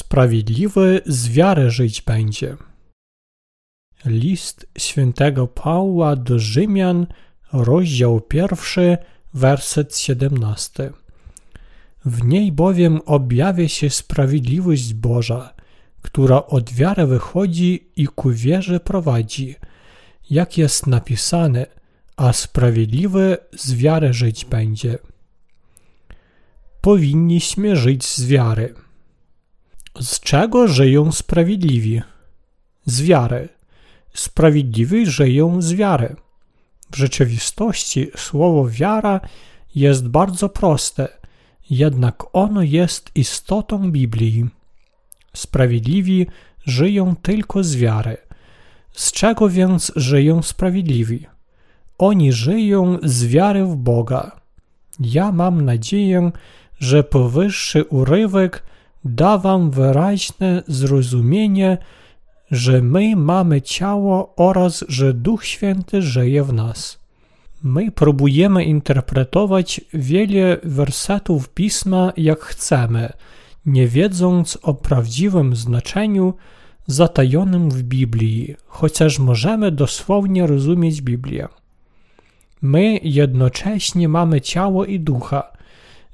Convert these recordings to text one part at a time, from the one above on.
Sprawiedliwy z wiary żyć będzie. List świętego Pawła do Rzymian, rozdział pierwszy, werset 17. W niej bowiem objawia się sprawiedliwość Boża, która od wiary wychodzi i ku wierze prowadzi, jak jest napisane, a sprawiedliwy z wiary żyć będzie. Powinniśmy żyć z wiary. Z czego żyją sprawiedliwi? Z wiary. Sprawiedliwi żyją z wiary. W rzeczywistości słowo wiara jest bardzo proste, jednak ono jest istotą Biblii. Sprawiedliwi żyją tylko z wiary. Z czego więc żyją sprawiedliwi? Oni żyją z wiary w Boga. Ja mam nadzieję, że powyższy urywek da wam wyraźne zrozumienie, że my mamy ciało oraz że Duch Święty żyje w nas. My próbujemy interpretować wiele wersetów pisma jak chcemy, nie wiedząc o prawdziwym znaczeniu zatajonym w Biblii, chociaż możemy dosłownie rozumieć Biblię. My jednocześnie mamy ciało i ducha,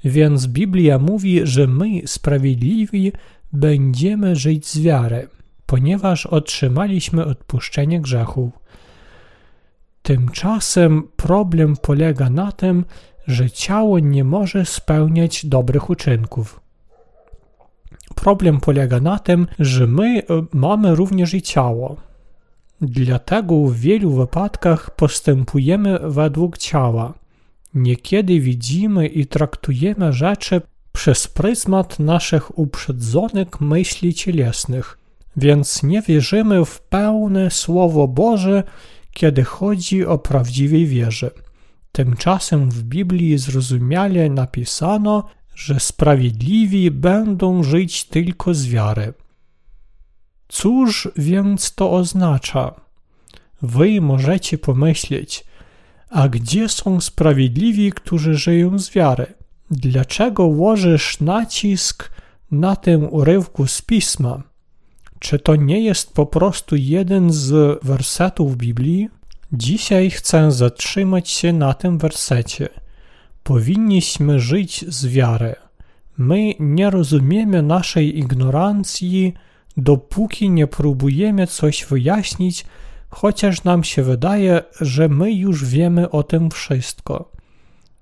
więc Biblia mówi, że my, sprawiedliwi, będziemy żyć z wiary, ponieważ otrzymaliśmy odpuszczenie grzechów. Tymczasem problem polega na tym, że ciało nie może spełniać dobrych uczynków. Problem polega na tym, że my e, mamy również i ciało. Dlatego w wielu wypadkach postępujemy według ciała. Niekiedy widzimy i traktujemy rzeczy przez pryzmat naszych uprzedzonych myśli cielesnych, więc nie wierzymy w pełne Słowo Boże, kiedy chodzi o prawdziwej wierze. Tymczasem w Biblii zrozumiale napisano, że sprawiedliwi będą żyć tylko z wiary. Cóż więc to oznacza? Wy możecie pomyśleć, a gdzie są sprawiedliwi, którzy żyją z wiary? Dlaczego łożysz nacisk na tym urywku z pisma? Czy to nie jest po prostu jeden z wersetów Biblii? Dzisiaj chcę zatrzymać się na tym wersecie. Powinniśmy żyć z wiary. My nie rozumiemy naszej ignorancji, dopóki nie próbujemy coś wyjaśnić, chociaż nam się wydaje, że my już wiemy o tym wszystko.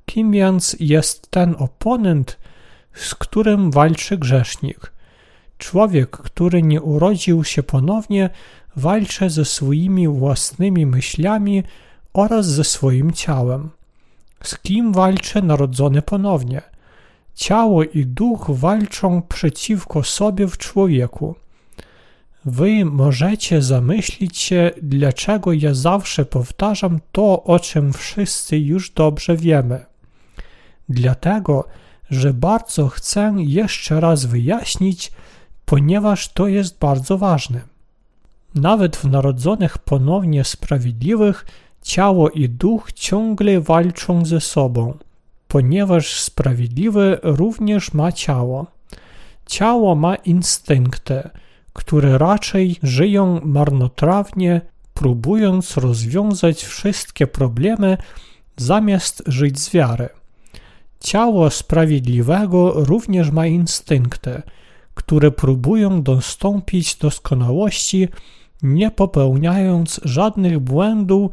Kim więc jest ten oponent, z którym walczy grzesznik? Człowiek, który nie urodził się ponownie, walczy ze swoimi własnymi myślami oraz ze swoim ciałem. Z kim walczy narodzony ponownie? Ciało i duch walczą przeciwko sobie w człowieku. Wy możecie zamyślić się, dlaczego ja zawsze powtarzam to, o czym wszyscy już dobrze wiemy. Dlatego, że bardzo chcę jeszcze raz wyjaśnić, ponieważ to jest bardzo ważne. Nawet w narodzonych ponownie sprawiedliwych ciało i duch ciągle walczą ze sobą, ponieważ sprawiedliwy również ma ciało. Ciało ma instynkty, które raczej żyją marnotrawnie, próbując rozwiązać wszystkie problemy, zamiast żyć z wiary. Ciało sprawiedliwego również ma instynkty, które próbują dostąpić doskonałości, nie popełniając żadnych błędów,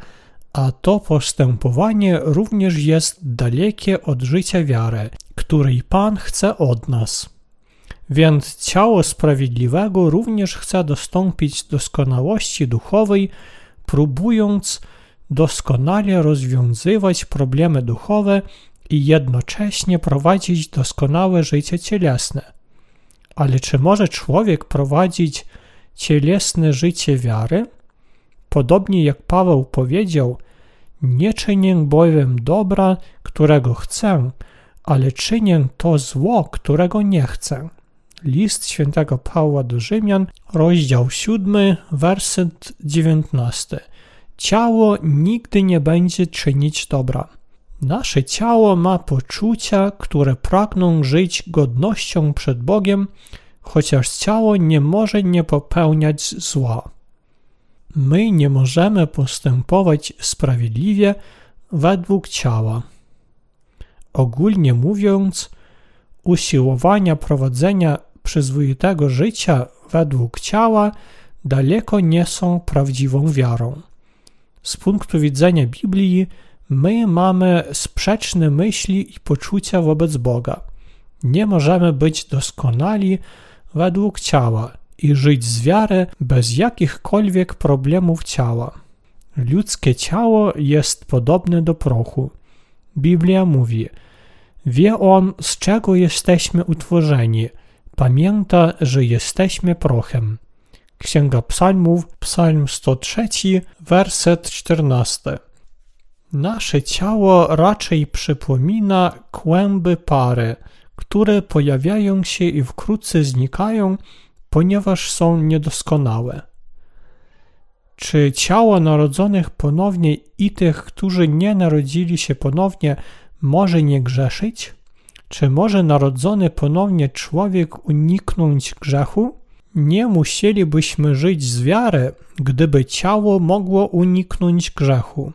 a to postępowanie również jest dalekie od życia wiary, której Pan chce od nas. Więc ciało sprawiedliwego również chce dostąpić doskonałości duchowej, próbując doskonale rozwiązywać problemy duchowe i jednocześnie prowadzić doskonałe życie cielesne. Ale czy może człowiek prowadzić cielesne życie wiary? Podobnie jak Paweł powiedział, nie czynię bowiem dobra, którego chcę, ale czynię to zło, którego nie chcę. List świętego Pawła do Rzymian, rozdział 7, werset 19. Ciało nigdy nie będzie czynić dobra. Nasze ciało ma poczucia, które pragną żyć godnością przed Bogiem, chociaż ciało nie może nie popełniać zła. My nie możemy postępować sprawiedliwie według ciała. Ogólnie mówiąc, usiłowania prowadzenia przyzwoitego życia według ciała daleko nie są prawdziwą wiarą. Z punktu widzenia Biblii, my mamy sprzeczne myśli i poczucia wobec Boga. Nie możemy być doskonali według ciała i żyć z wiary bez jakichkolwiek problemów ciała. Ludzkie ciało jest podobne do prochu. Biblia mówi: Wie on, z czego jesteśmy utworzeni. Pamięta, że jesteśmy prochem. Księga Psalmów, Psalm 103, werset 14. Nasze ciało raczej przypomina kłęby pary, które pojawiają się i wkrótce znikają, ponieważ są niedoskonałe. Czy ciało narodzonych ponownie i tych, którzy nie narodzili się ponownie, może nie grzeszyć? Czy może narodzony ponownie człowiek uniknąć grzechu? Nie musielibyśmy żyć z wiary, gdyby ciało mogło uniknąć grzechu.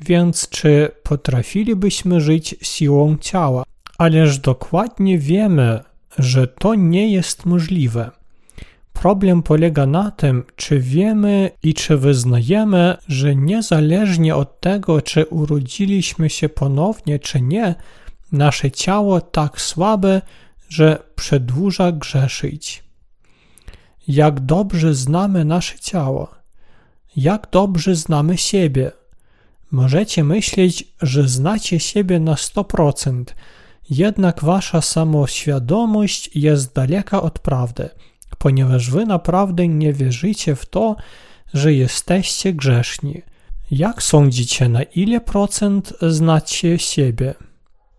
Więc czy potrafilibyśmy żyć siłą ciała? Ależ dokładnie wiemy, że to nie jest możliwe. Problem polega na tym, czy wiemy i czy wyznajemy, że niezależnie od tego, czy urodziliśmy się ponownie, czy nie, nasze ciało tak słabe, że przedłuża grzeszyć. Jak dobrze znamy nasze ciało, jak dobrze znamy siebie. Możecie myśleć, że znacie siebie na 100%, jednak wasza samoświadomość jest daleka od prawdy ponieważ wy naprawdę nie wierzycie w to, że jesteście grzeszni. Jak sądzicie, na ile procent znacie siebie?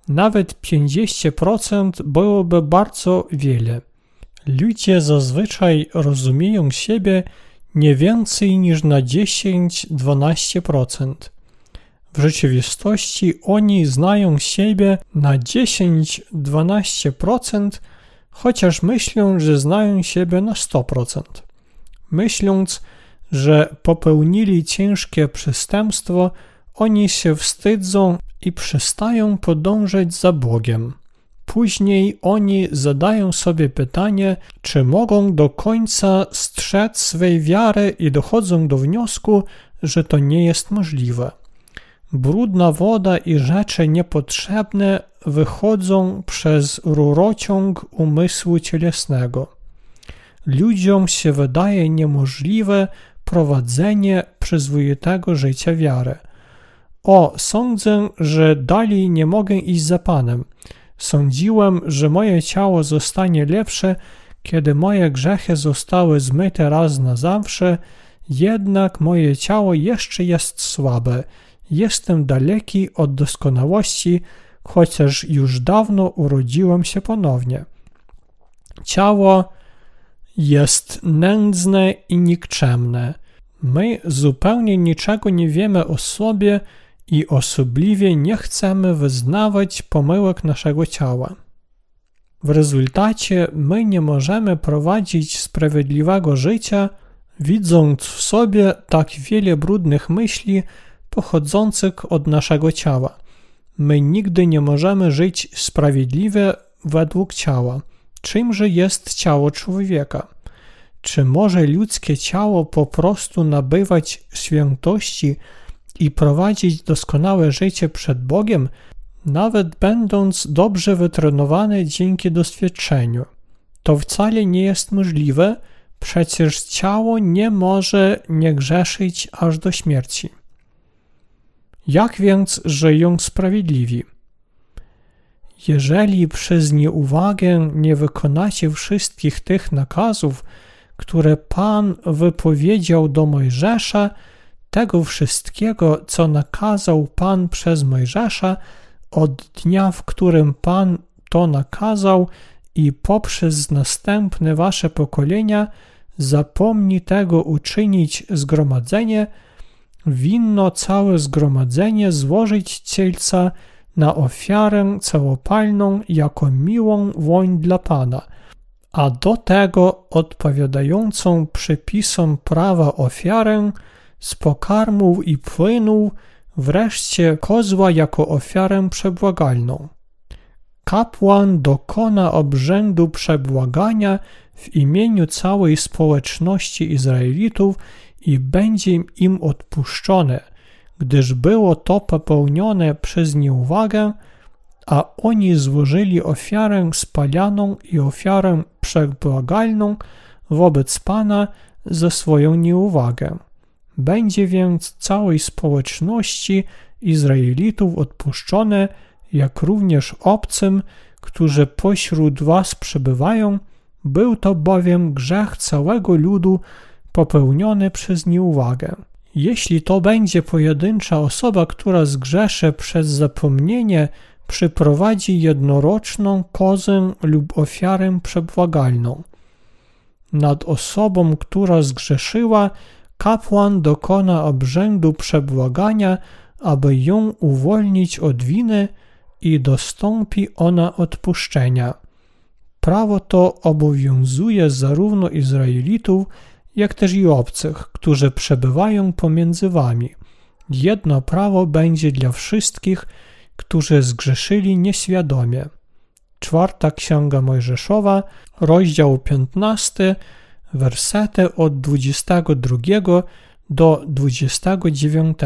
Nawet 50% byłoby bardzo wiele. Ludzie rozumieją siebie nie więcej niż na 10-12%. W rzeczywistości oni znają siebie na 10-12%, chociaż myślą, że znają siebie na 100%. Myśląc, że popełnili ciężkie przestępstwo, oni się wstydzą i przestają podążać za Bogiem. Później oni zadają sobie pytanie, czy mogą do końca strzec swej wiary i dochodzą do wniosku, że to nie jest możliwe. Brudna woda i rzeczy niepotrzebne wychodzą przez rurociąg umysłu cielesnego. Ludziom się wydaje niemożliwe prowadzenie przyzwoitego życia wiary. O, sądzę, że dalej nie mogę iść za Panem. Sądziłem, że moje ciało zostanie lepsze, kiedy moje grzechy zostały zmyte raz na zawsze, jednak moje ciało jeszcze jest słabe Jestem daleki od doskonałości, chociaż już dawno urodziłem się ponownie. Ciało jest nędzne i nikczemne. My zupełnie niczego nie wiemy o sobie i osobliwie nie chcemy wyznawać pomyłek naszego ciała. W rezultacie my nie możemy prowadzić sprawiedliwego życia, widząc w sobie tak wiele brudnych myśli, pochodzących od naszego ciała. My nigdy nie możemy żyć sprawiedliwie według ciała. Czymże jest ciało człowieka? Czy może ludzkie ciało po prostu nabywać świętości i prowadzić doskonałe życie przed Bogiem, nawet będąc dobrze wytrenowane dzięki doświadczeniu? To wcale nie jest możliwe, przecież ciało nie może nie grzeszyć aż do śmierci. Jak więc żyją sprawiedliwi? Jeżeli przez nieuwagę nie wykonacie wszystkich tych nakazów, które Pan wypowiedział do Mojżesza, tego wszystkiego, co nakazał Pan przez Mojżesza, od dnia, w którym Pan to nakazał i poprzez następne wasze pokolenia, zapomni tego uczynić zgromadzenie, winno całe zgromadzenie złożyć cielca na ofiarę całopalną jako miłą woń dla Pana, a do tego odpowiadającą przepisom prawa ofiarę z pokarmów i płynów, wreszcie kozła jako ofiarę przebłagalną. Kapłan dokona obrzędu przebłagania w imieniu całej społeczności Izraelitów i będzie im odpuszczone, gdyż było to popełnione przez nieuwagę, a oni złożyli ofiarę spalianą i ofiarę przebłagalną wobec Pana za swoją nieuwagę. Będzie więc całej społeczności Izraelitów odpuszczone, jak również obcym, którzy pośród was przebywają, był to bowiem grzech całego ludu popełniony przez nieuwagę. Jeśli to będzie pojedyncza osoba, która zgrzeszy przez zapomnienie, przyprowadzi jednoroczną kozę lub ofiarę przebłagalną. Nad osobą, która zgrzeszyła, kapłan dokona obrzędu przebłagania, aby ją uwolnić od winy i dostąpi ona odpuszczenia. Prawo to obowiązuje zarówno Izraelitów, jak też i obcych, którzy przebywają pomiędzy wami. Jedno prawo będzie dla wszystkich, którzy zgrzeszyli nieświadomie. Czwarta Księga Mojżeszowa, rozdział 15, wersety od 22 do 29.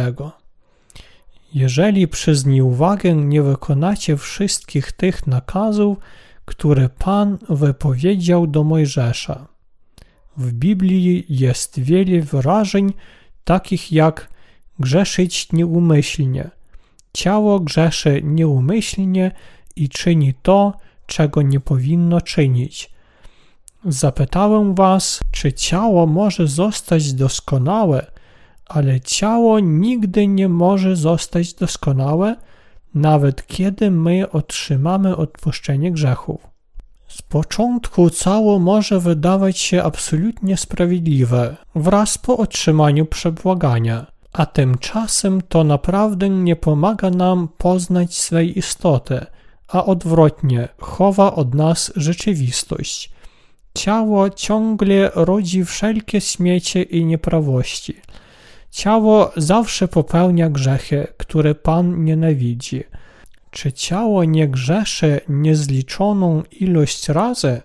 Jeżeli przez nieuwagę nie wykonacie wszystkich tych nakazów, które Pan wypowiedział do Mojżesza. W Biblii jest wiele wyrażeń, takich jak grzeszyć nieumyślnie. Ciało grzeszy nieumyślnie i czyni to, czego nie powinno czynić. Zapytałem was, czy ciało może zostać doskonałe, ale ciało nigdy nie może zostać doskonałe, nawet kiedy my otrzymamy odpuszczenie grzechów. Z początku cało może wydawać się absolutnie sprawiedliwe wraz po otrzymaniu przebłagania, a tymczasem to naprawdę nie pomaga nam poznać swej istoty, a odwrotnie chowa od nas rzeczywistość. Ciało ciągle rodzi wszelkie śmiecie i nieprawości. Ciało zawsze popełnia grzechy, które Pan nienawidzi – czy ciało nie grzeszy niezliczoną ilość razy?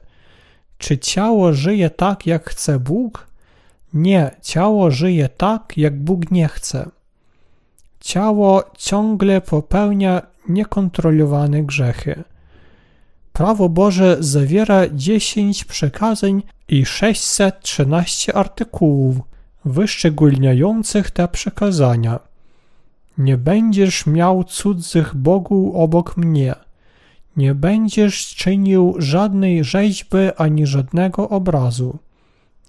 Czy ciało żyje tak, jak chce Bóg? Nie, ciało żyje tak, jak Bóg nie chce. Ciało ciągle popełnia niekontrolowane grzechy. Prawo Boże zawiera 10 przekazań i 613 artykułów wyszczególniających te przekazania. Nie będziesz miał cudzych bogów obok mnie. Nie będziesz czynił żadnej rzeźby ani żadnego obrazu.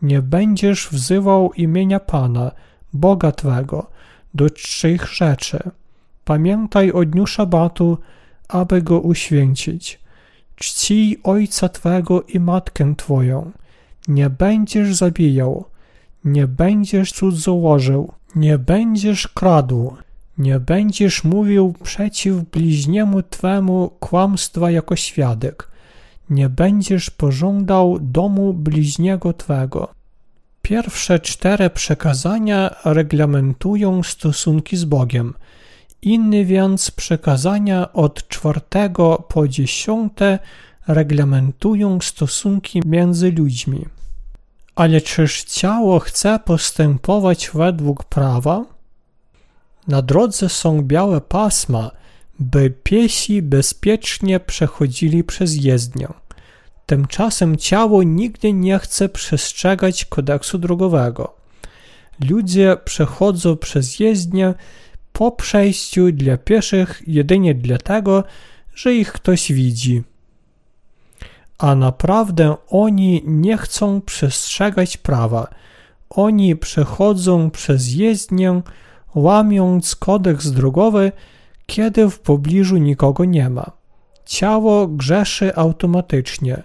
Nie będziesz wzywał imienia Pana, Boga Twego, do trzech rzeczy. Pamiętaj o dniu szabatu, aby go uświęcić. Czcij ojca Twego i matkę Twoją. Nie będziesz zabijał. Nie będziesz cudzołożył. Nie będziesz kradł nie będziesz mówił przeciw bliźniemu Twemu kłamstwa jako świadek. Nie będziesz pożądał domu bliźniego Twego. Pierwsze cztery przekazania reglamentują stosunki z Bogiem. Inne więc przekazania od czwartego po dziesiąte reglamentują stosunki między ludźmi. Ale czyż ciało chce postępować według prawa? Na drodze są białe pasma, by piesi bezpiecznie przechodzili przez jezdnię. Tymczasem ciało nigdy nie chce przestrzegać kodeksu drogowego. Ludzie przechodzą przez jezdnię po przejściu dla pieszych jedynie dlatego, że ich ktoś widzi. A naprawdę oni nie chcą przestrzegać prawa. Oni przechodzą przez jezdnię, łamiąc kodeks drogowy, kiedy w pobliżu nikogo nie ma. Ciało grzeszy automatycznie.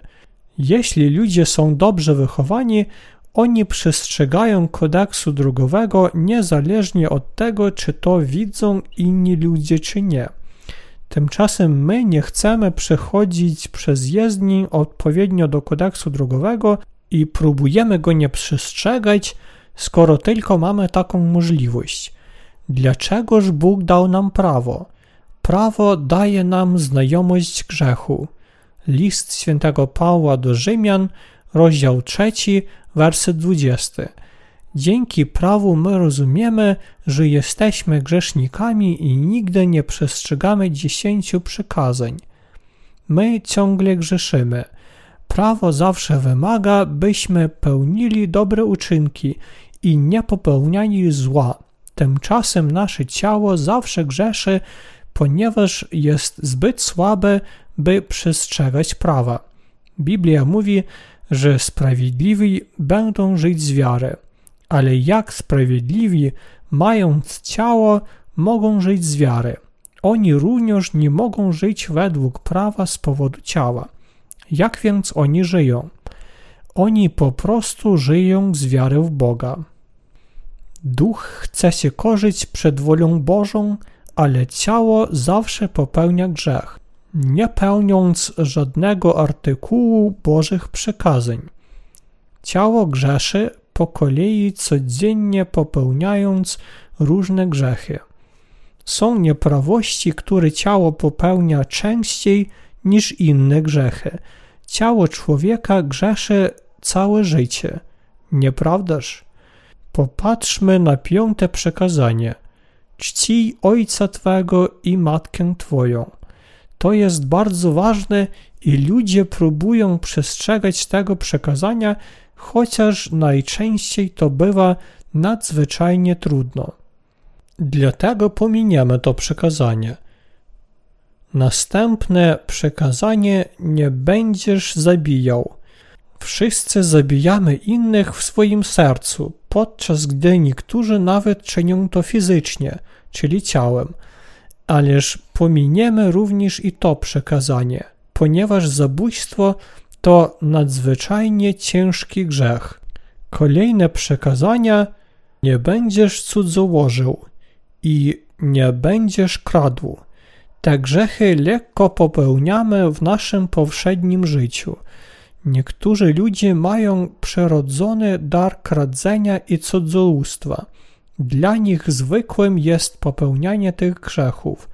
Jeśli ludzie są dobrze wychowani, oni przestrzegają kodeksu drogowego niezależnie od tego, czy to widzą inni ludzie, czy nie. Tymczasem my nie chcemy przechodzić przez jezdni odpowiednio do kodeksu drogowego i próbujemy go nie przestrzegać, skoro tylko mamy taką możliwość. Dlaczegoż Bóg dał nam prawo? Prawo daje nam znajomość grzechu. List świętego Pawła do Rzymian, rozdział 3, werset 20. Dzięki prawu my rozumiemy, że jesteśmy grzesznikami i nigdy nie przestrzegamy dziesięciu przykazań. My ciągle grzeszymy. Prawo zawsze wymaga, byśmy pełnili dobre uczynki i nie popełniali zła. Tymczasem nasze ciało zawsze grzeszy, ponieważ jest zbyt słabe, by przestrzegać prawa. Biblia mówi, że sprawiedliwi będą żyć z wiary, ale jak sprawiedliwi, mając ciało, mogą żyć z wiary? Oni również nie mogą żyć według prawa z powodu ciała. Jak więc oni żyją? Oni po prostu żyją z wiary w Boga. Duch chce się korzyć przed wolą Bożą, ale ciało zawsze popełnia grzech, nie pełniąc żadnego artykułu Bożych przekazań. Ciało grzeszy po kolei codziennie popełniając różne grzechy. Są nieprawości, które ciało popełnia częściej niż inne grzechy. Ciało człowieka grzeszy całe życie. Nieprawdaż? Popatrzmy na piąte przekazanie. Czcij ojca twego i matkę twoją. To jest bardzo ważne i ludzie próbują przestrzegać tego przekazania, chociaż najczęściej to bywa nadzwyczajnie trudno. Dlatego pominiemy to przekazanie. Następne przekazanie nie będziesz zabijał. Wszyscy zabijamy innych w swoim sercu, podczas gdy niektórzy nawet czynią to fizycznie, czyli ciałem. Ależ pominiemy również i to przekazanie, ponieważ zabójstwo to nadzwyczajnie ciężki grzech. Kolejne przekazania nie będziesz cudzołożył i nie będziesz kradł. Te grzechy lekko popełniamy w naszym powszednim życiu. Niektórzy ludzie mają przyrodzony dar kradzenia i cudzołóstwa. Dla nich zwykłym jest popełnianie tych grzechów.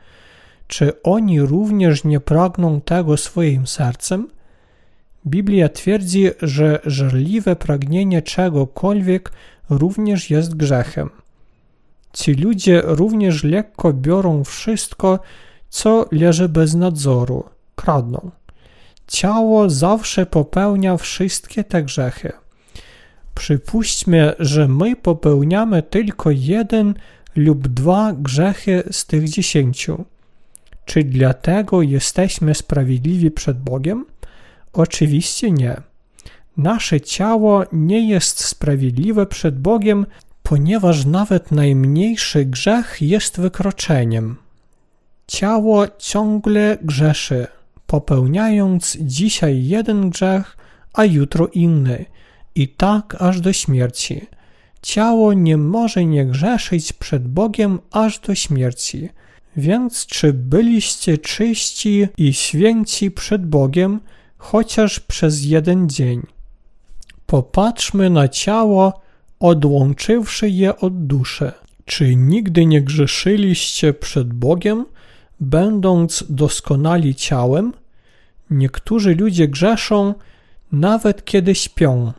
Czy oni również nie pragną tego swoim sercem? Biblia twierdzi, że żarliwe pragnienie czegokolwiek również jest grzechem. Ci ludzie również lekko biorą wszystko, co leży bez nadzoru, kradną. Ciało zawsze popełnia wszystkie te grzechy. Przypuśćmy, że my popełniamy tylko jeden lub dwa grzechy z tych dziesięciu. Czy dlatego jesteśmy sprawiedliwi przed Bogiem? Oczywiście nie. Nasze ciało nie jest sprawiedliwe przed Bogiem, ponieważ nawet najmniejszy grzech jest wykroczeniem. Ciało ciągle grzeszy, popełniając dzisiaj jeden grzech, a jutro inny, i tak aż do śmierci. Ciało nie może nie grzeszyć przed Bogiem aż do śmierci. Więc czy byliście czyści i święci przed Bogiem, chociaż przez jeden dzień? Popatrzmy na ciało, odłączywszy je od duszy. Czy nigdy nie grzeszyliście przed Bogiem, będąc doskonali ciałem? Niektórzy ludzie grzeszą nawet kiedy śpią.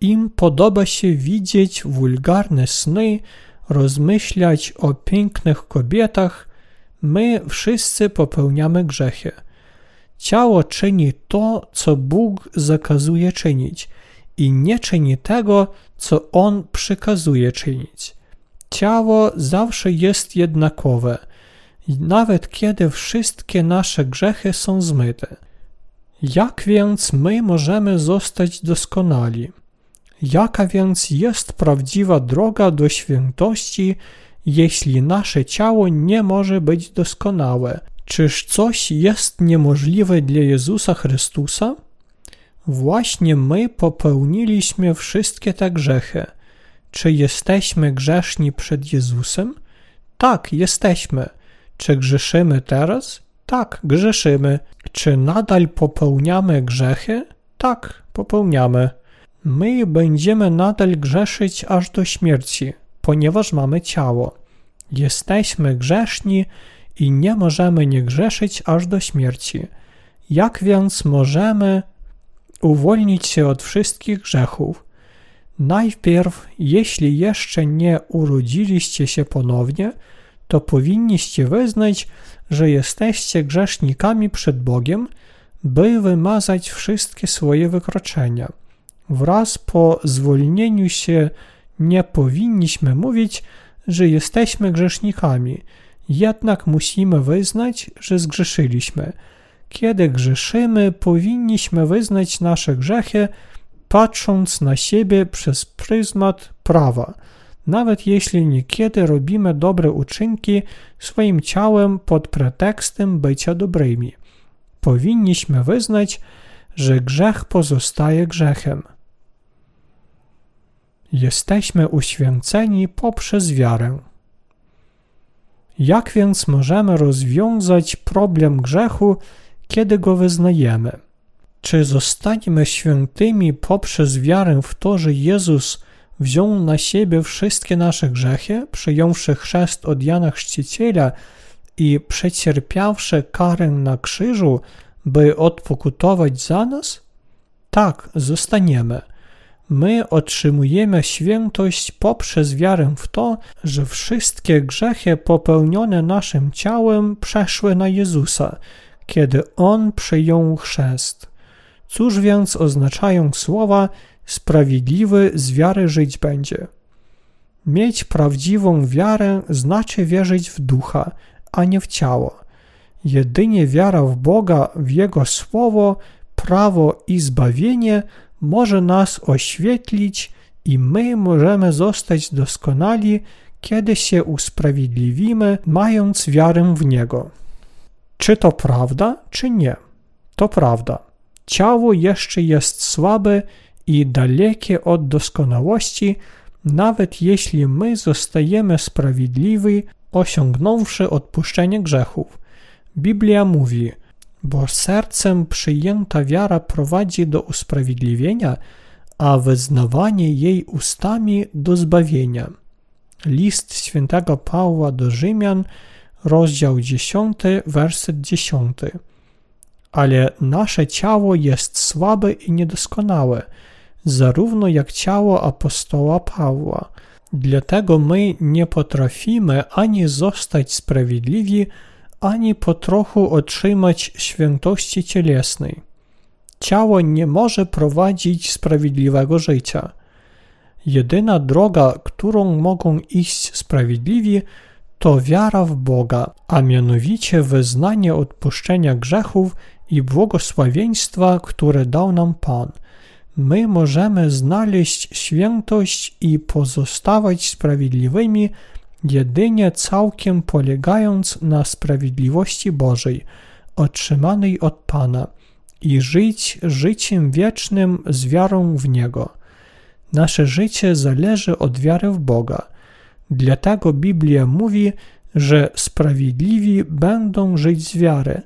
Im podoba się widzieć wulgarne sny, rozmyślać o pięknych kobietach. My wszyscy popełniamy grzechy. Ciało czyni to, co Bóg zakazuje czynić i nie czyni tego, co On przykazuje czynić. Ciało zawsze jest jednakowe, nawet kiedy wszystkie nasze grzechy są zmyte. Jak więc my możemy zostać doskonali? Jaka więc jest prawdziwa droga do świętości, jeśli nasze ciało nie może być doskonałe? Czyż coś jest niemożliwe dla Jezusa Chrystusa? Właśnie my popełniliśmy wszystkie te grzechy. Czy jesteśmy grzeszni przed Jezusem? Tak, jesteśmy. Czy grzeszymy teraz? Tak, grzeszymy. Czy nadal popełniamy grzechy? Tak, popełniamy. My będziemy nadal grzeszyć aż do śmierci, ponieważ mamy ciało. Jesteśmy grzeszni i nie możemy nie grzeszyć aż do śmierci. Jak więc możemy uwolnić się od wszystkich grzechów? Najpierw, jeśli jeszcze nie urodziliście się ponownie, to powinniście wyznać, że jesteście grzesznikami przed Bogiem, by wymazać wszystkie swoje wykroczenia. Wraz po zwolnieniu się nie powinniśmy mówić, że jesteśmy grzesznikami, jednak musimy wyznać, że zgrzeszyliśmy. Kiedy grzeszymy, powinniśmy wyznać nasze grzechy, patrząc na siebie przez pryzmat prawa. Nawet jeśli niekiedy robimy dobre uczynki swoim ciałem pod pretekstem bycia dobrymi, powinniśmy wyznać, że grzech pozostaje grzechem. Jesteśmy uświęceni poprzez wiarę. Jak więc możemy rozwiązać problem grzechu, kiedy go wyznajemy? Czy zostaniemy świętymi poprzez wiarę w to, że Jezus wziął na siebie wszystkie nasze grzechy, przyjąwszy chrzest od Jana Chrzciciela i przecierpiawszy karę na krzyżu, by odpokutować za nas? Tak, zostaniemy. My otrzymujemy świętość poprzez wiarę w to, że wszystkie grzechy popełnione naszym ciałem przeszły na Jezusa, kiedy On przyjął chrzest. Cóż więc oznaczają słowa sprawiedliwy z wiary żyć będzie? Mieć prawdziwą wiarę znaczy wierzyć w ducha, a nie w ciało. Jedynie wiara w Boga, w Jego słowo, prawo i zbawienie może nas oświetlić i my możemy zostać doskonali, kiedy się usprawiedliwimy, mając wiarę w Niego. Czy to prawda, czy nie? To prawda. Ciało jeszcze jest słabe i dalekie od doskonałości, nawet jeśli my zostajemy sprawiedliwi, osiągnąwszy odpuszczenie grzechów. Biblia mówi: Bo sercem przyjęta wiara prowadzi do usprawiedliwienia, a wyznawanie jej ustami do zbawienia. List świętego Pawła do Rzymian, rozdział 10, werset 10 ale nasze ciało jest słabe i niedoskonałe, zarówno jak ciało apostoła Pawła. Dlatego my nie potrafimy ani zostać sprawiedliwi, ani po trochu otrzymać świętości cielesnej. Ciało nie może prowadzić sprawiedliwego życia. Jedyna droga, którą mogą iść sprawiedliwi, to wiara w Boga, a mianowicie wyznanie odpuszczenia grzechów i błogosławieństwa, które dał nam Pan. My możemy znaleźć świętość i pozostawać sprawiedliwymi jedynie całkiem polegając na sprawiedliwości Bożej, otrzymanej od Pana i żyć życiem wiecznym z wiarą w Niego. Nasze życie zależy od wiary w Boga. Dlatego Biblia mówi, że sprawiedliwi będą żyć z wiary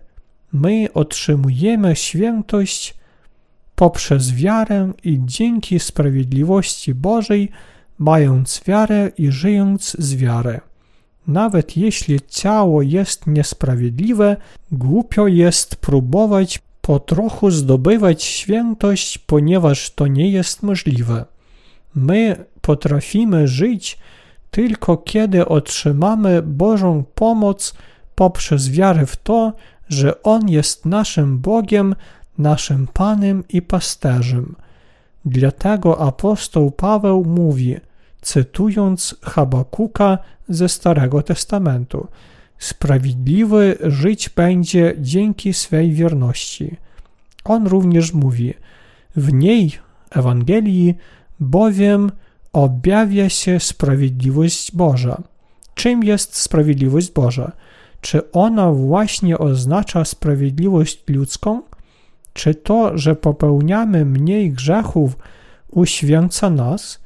my otrzymujemy świętość poprzez wiarę i dzięki sprawiedliwości Bożej, mając wiarę i żyjąc z wiary. Nawet jeśli ciało jest niesprawiedliwe, głupio jest próbować po trochu zdobywać świętość, ponieważ to nie jest możliwe. My potrafimy żyć tylko kiedy otrzymamy Bożą pomoc poprzez wiarę w to, że On jest naszym Bogiem, naszym Panem i Pasterzem. Dlatego apostoł Paweł mówi, cytując Habakuka ze Starego Testamentu, Sprawiedliwy żyć będzie dzięki swej wierności. On również mówi, w niej, Ewangelii, bowiem objawia się sprawiedliwość Boża. Czym jest sprawiedliwość Boża? Czy ona właśnie oznacza sprawiedliwość ludzką? Czy to, że popełniamy mniej grzechów, uświęca nas?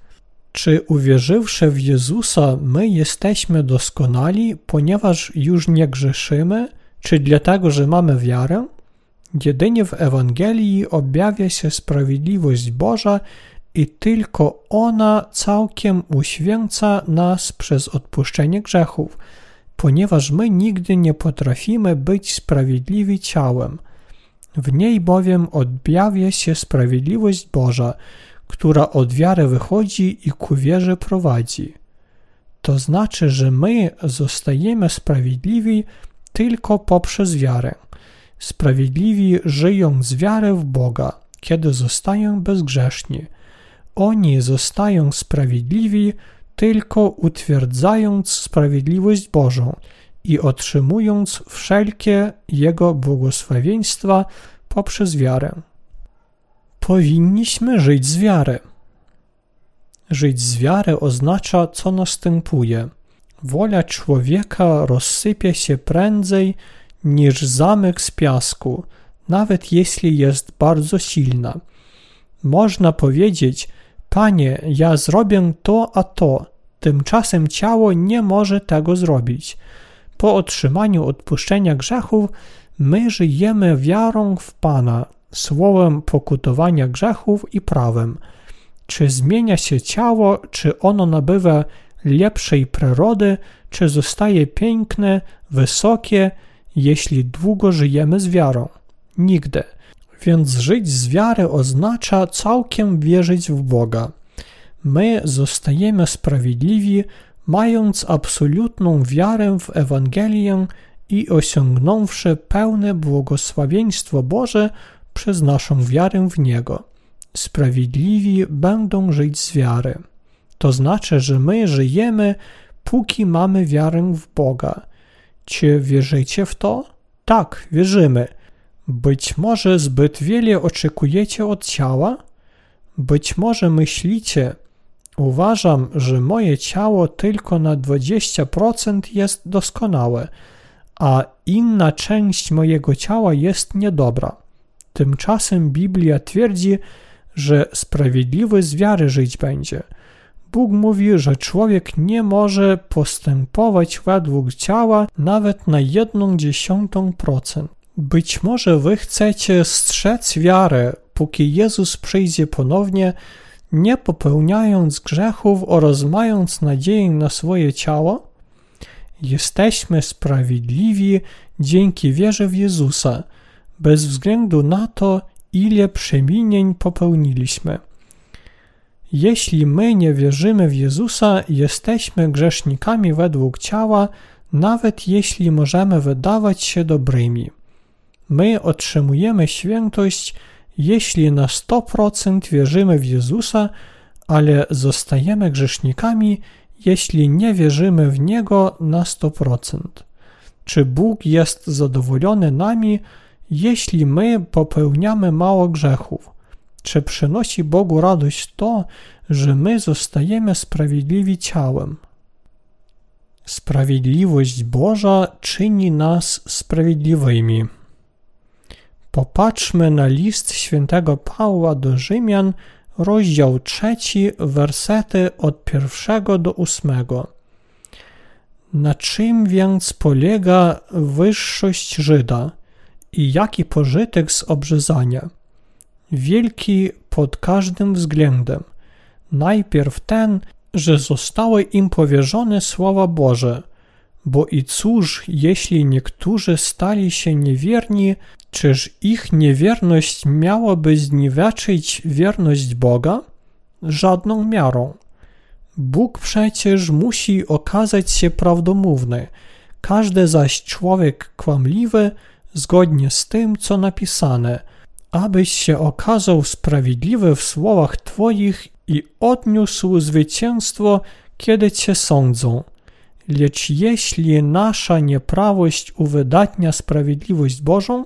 Czy uwierzywszy w Jezusa, my jesteśmy doskonali, ponieważ już nie grzeszymy, Czy dlatego, że mamy wiarę? Jedynie w Ewangelii objawia się sprawiedliwość Boża i tylko ona całkiem uświęca nas przez odpuszczenie grzechów, ponieważ my nigdy nie potrafimy być sprawiedliwi ciałem. W niej bowiem objawia się sprawiedliwość Boża, która od wiary wychodzi i ku wierze prowadzi. To znaczy, że my zostajemy sprawiedliwi tylko poprzez wiarę. Sprawiedliwi żyją z wiary w Boga, kiedy zostają bezgrzeszni. Oni zostają sprawiedliwi tylko utwierdzając sprawiedliwość Bożą i otrzymując wszelkie Jego błogosławieństwa poprzez wiarę. Powinniśmy żyć z wiary. Żyć z wiary oznacza, co następuje. Wola człowieka rozsypie się prędzej niż zamek z piasku, nawet jeśli jest bardzo silna. Można powiedzieć, Panie, ja zrobię to a to, tymczasem ciało nie może tego zrobić. Po otrzymaniu odpuszczenia grzechów, my żyjemy wiarą w Pana, słowem pokutowania grzechów i prawem. Czy zmienia się ciało, czy ono nabywa lepszej przyrody, czy zostaje piękne, wysokie, jeśli długo żyjemy z wiarą? Nigdy. Więc żyć z wiary oznacza całkiem wierzyć w Boga. My zostajemy sprawiedliwi, mając absolutną wiarę w Ewangelię i osiągnąwszy pełne błogosławieństwo Boże przez naszą wiarę w Niego. Sprawiedliwi będą żyć z wiary. To znaczy, że my żyjemy, póki mamy wiarę w Boga. Czy wierzycie w to? Tak, wierzymy. Być może zbyt wiele oczekujecie od ciała? Być może myślicie, uważam, że moje ciało tylko na 20% jest doskonałe, a inna część mojego ciała jest niedobra. Tymczasem Biblia twierdzi, że sprawiedliwy z wiary żyć będzie. Bóg mówi, że człowiek nie może postępować według ciała nawet na jedną dziesiątą procent. Być może wy chcecie strzec wiarę, póki Jezus przyjdzie ponownie, nie popełniając grzechów oraz mając nadzieję na swoje ciało? Jesteśmy sprawiedliwi dzięki wierze w Jezusa, bez względu na to, ile przeminień popełniliśmy. Jeśli my nie wierzymy w Jezusa, jesteśmy grzesznikami według ciała, nawet jeśli możemy wydawać się dobrymi. My otrzymujemy świętość, jeśli na 100% wierzymy w Jezusa, ale zostajemy grzesznikami, jeśli nie wierzymy w Niego na 100%. Czy Bóg jest zadowolony nami, jeśli my popełniamy mało grzechów? Czy przynosi Bogu radość to, że my zostajemy sprawiedliwi ciałem? Sprawiedliwość Boża czyni nas sprawiedliwymi. Popatrzmy na list świętego Pawła do Rzymian, rozdział trzeci, wersety od pierwszego do ósmego. Na czym więc polega wyższość Żyda i jaki pożytek z obrzezania? Wielki pod każdym względem. Najpierw ten, że zostały im powierzone słowa Boże, bo i cóż, jeśli niektórzy stali się niewierni, czyż ich niewierność miałaby zniweczyć wierność Boga? Żadną miarą. Bóg przecież musi okazać się prawdomówny, każdy zaś człowiek kłamliwy zgodnie z tym, co napisane, abyś się okazał sprawiedliwy w słowach Twoich i odniósł zwycięstwo, kiedy Cię sądzą. Lecz jeśli nasza nieprawość uwydatnia sprawiedliwość Bożą,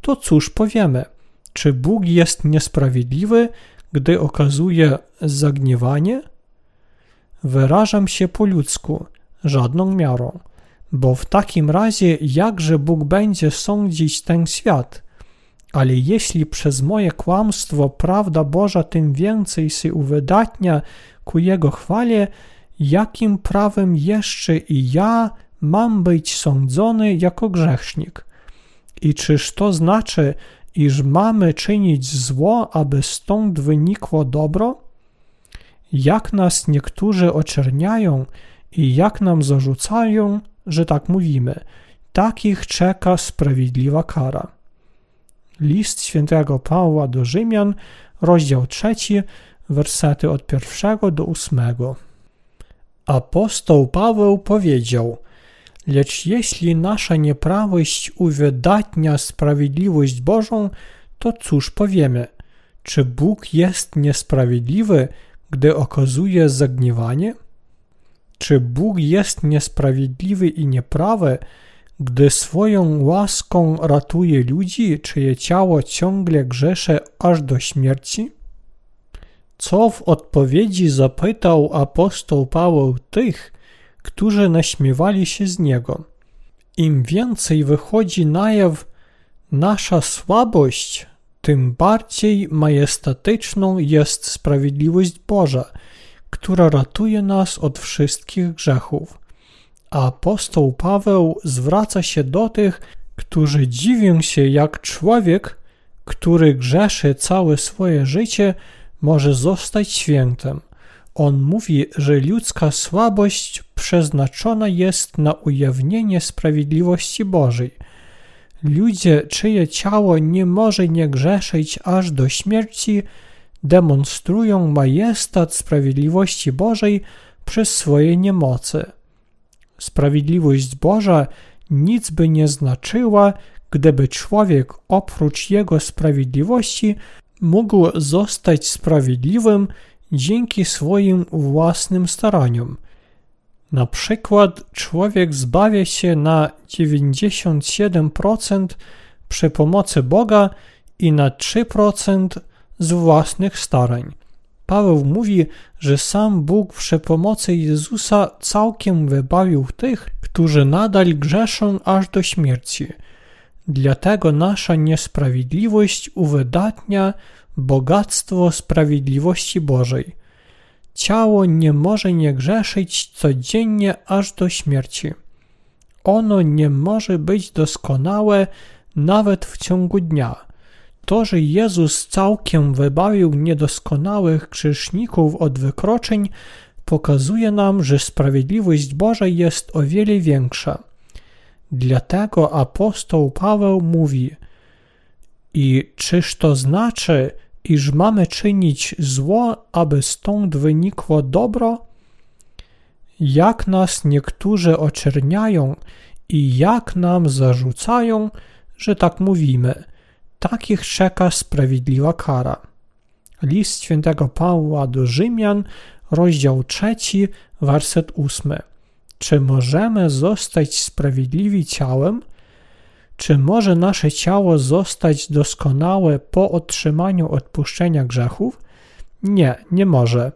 to cóż powiemy? Czy Bóg jest niesprawiedliwy, gdy okazuje zagniewanie? Wyrażam się po ludzku, żadną miarą, bo w takim razie jakże Bóg będzie sądzić ten świat? Ale jeśli przez moje kłamstwo prawda Boża tym więcej się uwydatnia ku Jego chwale, jakim prawem jeszcze i ja mam być sądzony jako grzesznik? I czyż to znaczy, iż mamy czynić zło, aby stąd wynikło dobro? Jak nas niektórzy oczerniają i jak nam zarzucają, że tak mówimy, takich czeka sprawiedliwa kara. List świętego Pawła do Rzymian, rozdział trzeci, wersety od pierwszego do ósmego. Apostoł Paweł powiedział: Lecz jeśli nasza nieprawość uwydatnia sprawiedliwość Bożą, to cóż powiemy? Czy Bóg jest niesprawiedliwy, gdy okazuje zagniewanie? Czy Bóg jest niesprawiedliwy i nieprawy, gdy swoją łaską ratuje ludzi, czyje ciało ciągle grzesze aż do śmierci? Co w odpowiedzi zapytał apostoł Paweł tych, którzy naśmiewali się z niego? Im więcej wychodzi na jaw nasza słabość, tym bardziej majestatyczną jest sprawiedliwość Boża, która ratuje nas od wszystkich grzechów. Apostoł Paweł zwraca się do tych, którzy dziwią się, jak człowiek, który grzeszy całe swoje życie, może zostać świętym. On mówi, że ludzka słabość przeznaczona jest na ujawnienie sprawiedliwości Bożej. Ludzie, czyje ciało nie może nie grzeszyć aż do śmierci, demonstrują majestat sprawiedliwości Bożej przez swoje niemocy. Sprawiedliwość Boża nic by nie znaczyła, gdyby człowiek oprócz jego sprawiedliwości mógł zostać sprawiedliwym dzięki swoim własnym staraniom. Na przykład człowiek zbawia się na 97% przy pomocy Boga i na 3% z własnych starań. Paweł mówi, że sam Bóg przy pomocy Jezusa całkiem wybawił tych, którzy nadal grzeszą aż do śmierci. Dlatego nasza niesprawiedliwość uwydatnia bogactwo sprawiedliwości Bożej. Ciało nie może nie grzeszyć codziennie aż do śmierci. Ono nie może być doskonałe nawet w ciągu dnia. To, że Jezus całkiem wybawił niedoskonałych grzeszników od wykroczeń, pokazuje nam, że sprawiedliwość Boża jest o wiele większa. Dlatego apostoł Paweł mówi: I czyż to znaczy, iż mamy czynić zło, aby stąd wynikło dobro? Jak nas niektórzy oczerniają i jak nam zarzucają, że tak mówimy, takich czeka sprawiedliwa kara. List świętego Pawła do Rzymian, rozdział 3, werset 8. Czy możemy zostać sprawiedliwi ciałem? Czy może nasze ciało zostać doskonałe po otrzymaniu odpuszczenia grzechów? Nie, nie może.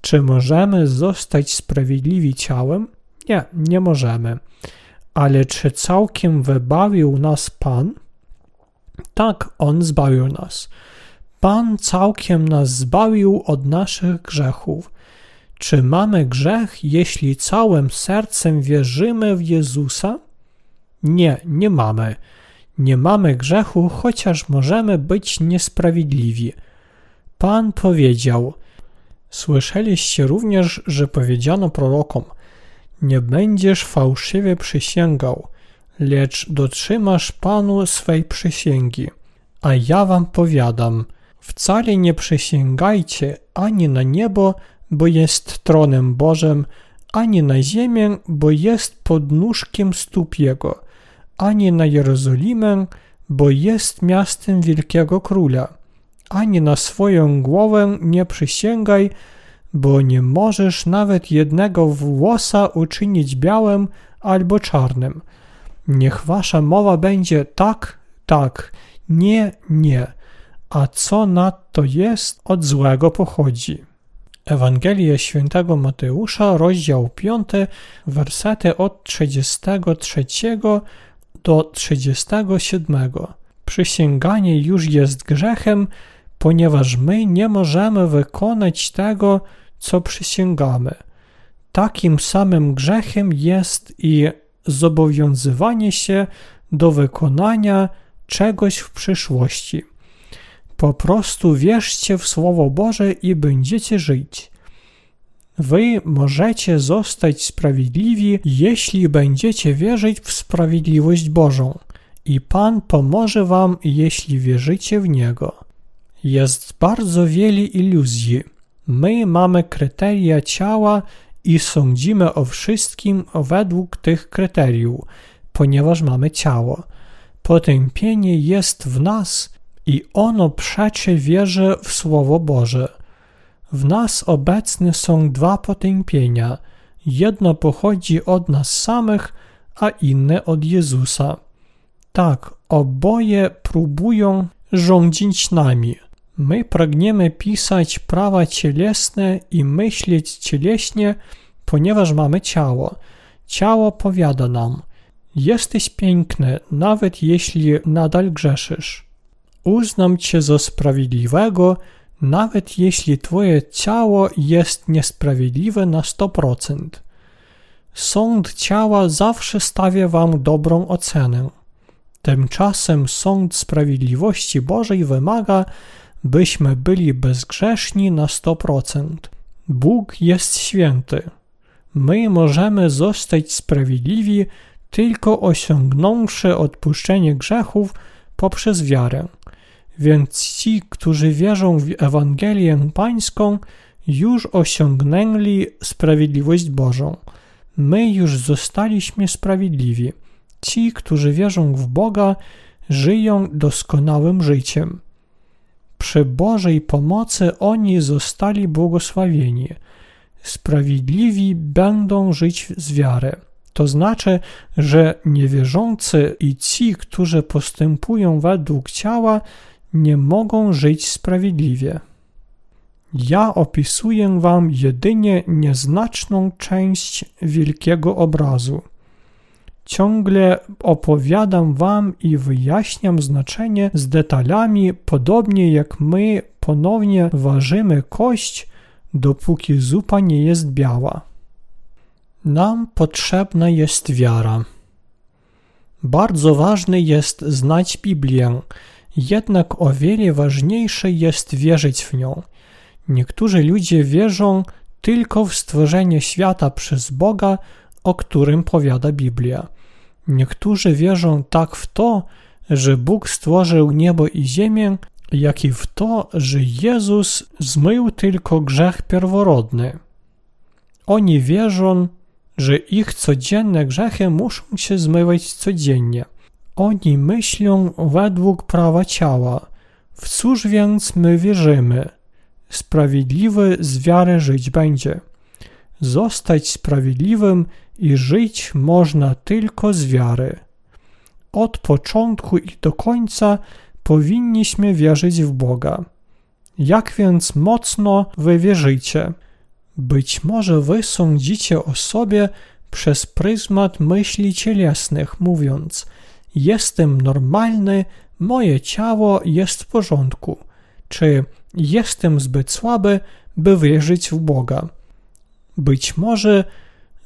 Czy możemy zostać sprawiedliwi ciałem? Nie, nie możemy. Ale czy całkiem wybawił nas Pan? Tak, On zbawił nas. Pan całkiem nas zbawił od naszych grzechów. Czy mamy grzech, jeśli całym sercem wierzymy w Jezusa? Nie, nie mamy. Nie mamy grzechu, chociaż możemy być niesprawiedliwi. Pan powiedział: Słyszeliście również, że powiedziano prorokom: Nie będziesz fałszywie przysięgał, lecz dotrzymasz Panu swej przysięgi. A ja wam powiadam: Wcale nie przysięgajcie ani na niebo, bo jest tronem Bożym, ani na ziemię, bo jest podnóżkiem stóp Jego, ani na Jerozolimę, bo jest miastem wielkiego króla, ani na swoją głowę nie przysięgaj, bo nie możesz nawet jednego włosa uczynić białym albo czarnym. Niech wasza mowa będzie tak, tak, nie, nie, a co nadto jest, od złego pochodzi. Ewangelię świętego Mateusza, rozdział 5, wersety od 33 do 37. Przysięganie już jest grzechem, ponieważ my nie możemy wykonać tego, co przysięgamy. Takim samym grzechem jest i zobowiązywanie się do wykonania czegoś w przyszłości. Po prostu wierzcie w Słowo Boże i będziecie żyć. Wy możecie zostać sprawiedliwi, jeśli będziecie wierzyć w sprawiedliwość Bożą, i Pan pomoże wam, jeśli wierzycie w Niego. Jest bardzo wiele iluzji. My mamy kryteria ciała i sądzimy o wszystkim według tych kryteriów, ponieważ mamy ciało. Potępienie jest w nas i ono przeczy wierze w Słowo Boże. W nas obecne są dwa potępienia. Jedno pochodzi od nas samych, a inne od Jezusa. Tak, oboje próbują rządzić nami. My pragniemy pisać prawa cielesne i myśleć cieleśnie, ponieważ mamy ciało. Ciało powiada nam: Jesteś piękny, nawet jeśli nadal grzeszysz. Uznam cię za sprawiedliwego, nawet jeśli twoje ciało jest niesprawiedliwe na 100%. Sąd ciała zawsze stawia wam dobrą ocenę. Tymczasem sąd sprawiedliwości Bożej wymaga, byśmy byli bezgrzeszni na 100%. Bóg jest święty. My możemy zostać sprawiedliwi tylko osiągnąwszy odpuszczenie grzechów poprzez wiarę. Więc ci, którzy wierzą w Ewangelię Pańską, już osiągnęli sprawiedliwość Bożą. My już zostaliśmy sprawiedliwi. Ci, którzy wierzą w Boga, żyją doskonałym życiem. Przy Bożej pomocy oni zostali błogosławieni. Sprawiedliwi będą żyć z wiary. To znaczy, że niewierzący i ci, którzy postępują według ciała, nie mogą żyć sprawiedliwie. Ja opisuję wam jedynie nieznaczną część wielkiego obrazu. Ciągle opowiadam wam i wyjaśniam znaczenie z detalami, podobnie jak my ponownie ważymy kość, dopóki zupa nie jest biała. Nam potrzebna jest wiara. Bardzo ważne jest znać Biblię, jednak o wiele ważniejsze jest wierzyć w nią. Niektórzy ludzie wierzą tylko w stworzenie świata przez Boga, o którym powiada Biblia. Niektórzy wierzą tak w to, że Bóg stworzył niebo i ziemię, jak i w to, że Jezus zmył tylko grzech pierworodny. Oni wierzą, że ich codzienne grzechy muszą się zmywać codziennie. Oni myślą według prawa ciała. W cóż więc my wierzymy? Sprawiedliwy z wiary żyć będzie. Zostać sprawiedliwym i żyć można tylko z wiary. Od początku i do końca powinniśmy wierzyć w Boga. Jak więc mocno wy wierzycie? Być może wy sądzicie o sobie przez pryzmat myśli cielesnych, mówiąc: Jestem normalny, moje ciało jest w porządku, czy jestem zbyt słaby, by wierzyć w Boga. Być może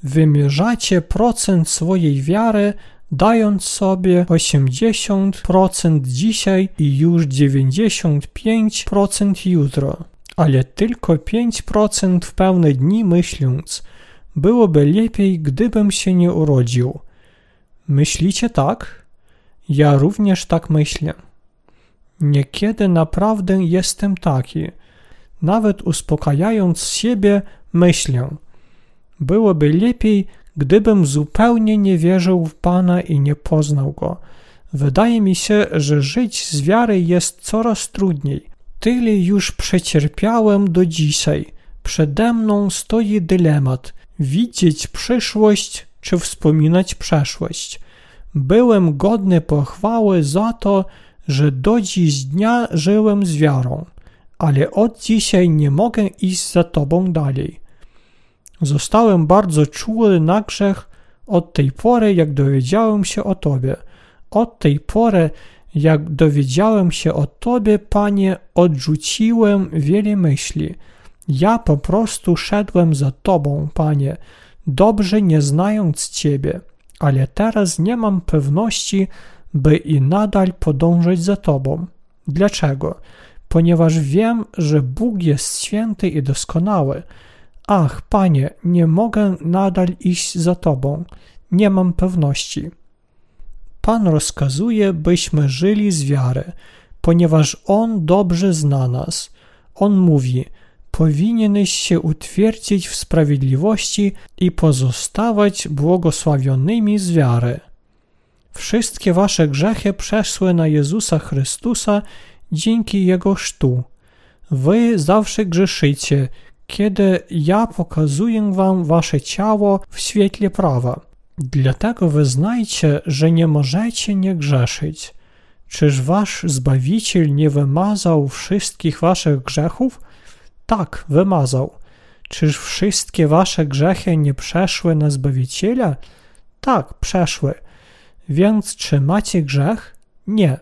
wymierzacie procent swojej wiary, dając sobie 80% dzisiaj i już 95% jutro ale tylko 5% w pełne dni myśląc, byłoby lepiej, gdybym się nie urodził. Myślicie tak? Ja również tak myślę. Niekiedy naprawdę jestem taki. Nawet uspokajając siebie, myślę. Byłoby lepiej, gdybym zupełnie nie wierzył w Pana i nie poznał Go. Wydaje mi się, że żyć z wiary jest coraz trudniej. Tyle już przecierpiałem do dzisiaj. Przede mną stoi dylemat: widzieć przyszłość czy wspominać przeszłość. Byłem godny pochwały za to, że do dziś dnia żyłem z wiarą, ale od dzisiaj nie mogę iść za Tobą dalej. Zostałem bardzo czuły na grzech od tej pory, jak dowiedziałem się o Tobie. Od tej pory, jak dowiedziałem się o Tobie, Panie, odrzuciłem wiele myśli. Ja po prostu szedłem za Tobą, Panie, dobrze nie znając Ciebie, ale teraz nie mam pewności, by i nadal podążać za Tobą. Dlaczego? Ponieważ wiem, że Bóg jest święty i doskonały. Ach, Panie, nie mogę nadal iść za Tobą. Nie mam pewności. Pan rozkazuje, byśmy żyli z wiary, ponieważ On dobrze zna nas. On mówi: Powinieneś się utwierdzić w sprawiedliwości i pozostawać błogosławionymi z wiary. Wszystkie wasze grzechy przeszły na Jezusa Chrystusa dzięki Jego chrztu. Wy zawsze grzeszycie, kiedy ja pokazuję wam wasze ciało w świetle prawa. Dlatego wyznajcie, że nie możecie nie grzeszyć. Czyż wasz Zbawiciel nie wymazał wszystkich waszych grzechów? Tak, wymazał. Czyż wszystkie wasze grzechy nie przeszły na Zbawiciela? Tak, przeszły. Więc czy macie grzech? Nie.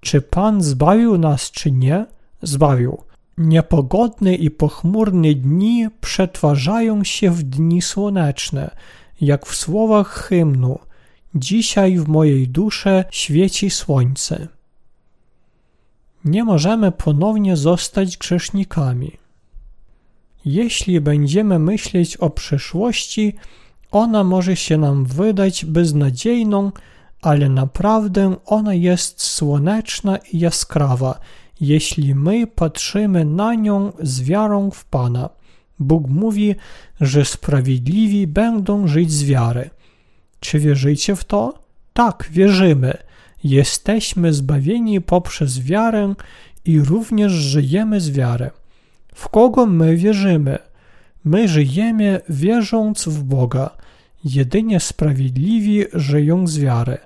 Czy Pan zbawił nas, czy nie? Zbawił. Niepogodne i pochmurne dni przetwarzają się w dni słoneczne, jak w słowach hymnu. Dzisiaj w mojej dusze świeci słońce. Nie możemy ponownie zostać grzesznikami. Jeśli będziemy myśleć o przyszłości, ona może się nam wydać beznadziejną, ale naprawdę ona jest słoneczna i jaskrawa, jeśli my patrzymy na nią z wiarą w Pana. Bóg mówi, że sprawiedliwi będą żyć z wiary. Czy wierzycie w to? Tak, wierzymy. Jesteśmy zbawieni poprzez wiarę i również żyjemy z wiary. W kogo my wierzymy? My żyjemy wierząc w Boga. Jedynie sprawiedliwi żyją z wiary.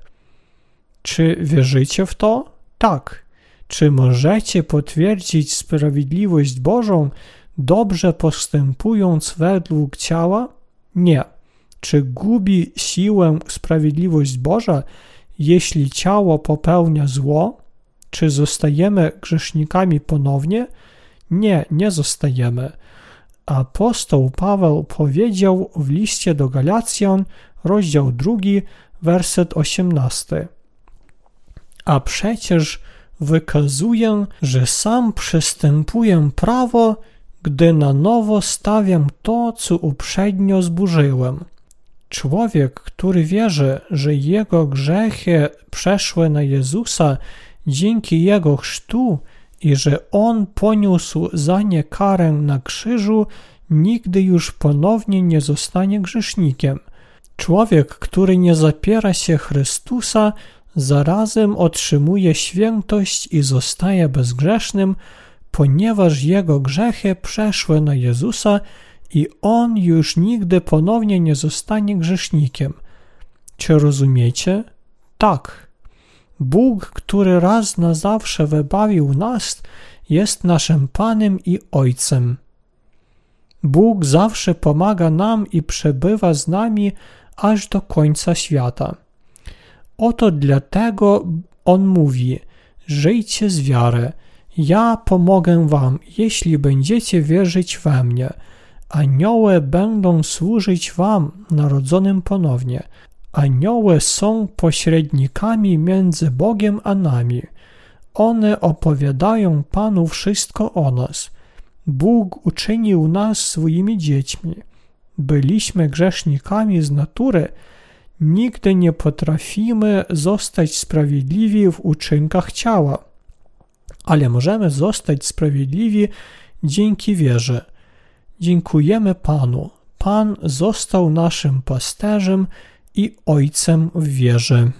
Czy wierzycie w to? Tak. Czy możecie potwierdzić sprawiedliwość Bożą, dobrze postępując według ciała? Nie. Czy gubi siłę sprawiedliwość Boża, jeśli ciało popełnia zło? Czy zostajemy grzesznikami ponownie? Nie, nie zostajemy. Apostoł Paweł powiedział w liście do Galacjan, rozdział 2, werset 18. A przecież wykazuję, że sam przestępuję prawo, gdy na nowo stawiam to, co uprzednio zburzyłem. Człowiek, który wierzy, że jego grzechy przeszły na Jezusa dzięki jego chrztu i że on poniósł za nie karę na krzyżu, nigdy już ponownie nie zostanie grzesznikiem. Człowiek, który nie zapiera się Chrystusa, zarazem otrzymuje świętość i zostaje bezgrzesznym, ponieważ jego grzechy przeszły na Jezusa i on już nigdy ponownie nie zostanie grzesznikiem. Czy rozumiecie? Tak. Bóg, który raz na zawsze wybawił nas, jest naszym Panem i Ojcem. Bóg zawsze pomaga nam i przebywa z nami aż do końca świata. Oto dlatego On mówi: Żyjcie z wiary. Ja pomogę wam, jeśli będziecie wierzyć we mnie. Anioły będą służyć wam, narodzonym ponownie. Anioły są pośrednikami między Bogiem a nami. One opowiadają Panu wszystko o nas. Bóg uczynił nas swoimi dziećmi. Byliśmy grzesznikami z natury, nigdy nie potrafimy zostać sprawiedliwi w uczynkach ciała, ale możemy zostać sprawiedliwi dzięki wierze. Dziękujemy Panu. Pan został naszym pasterzem i ojcem w wierze.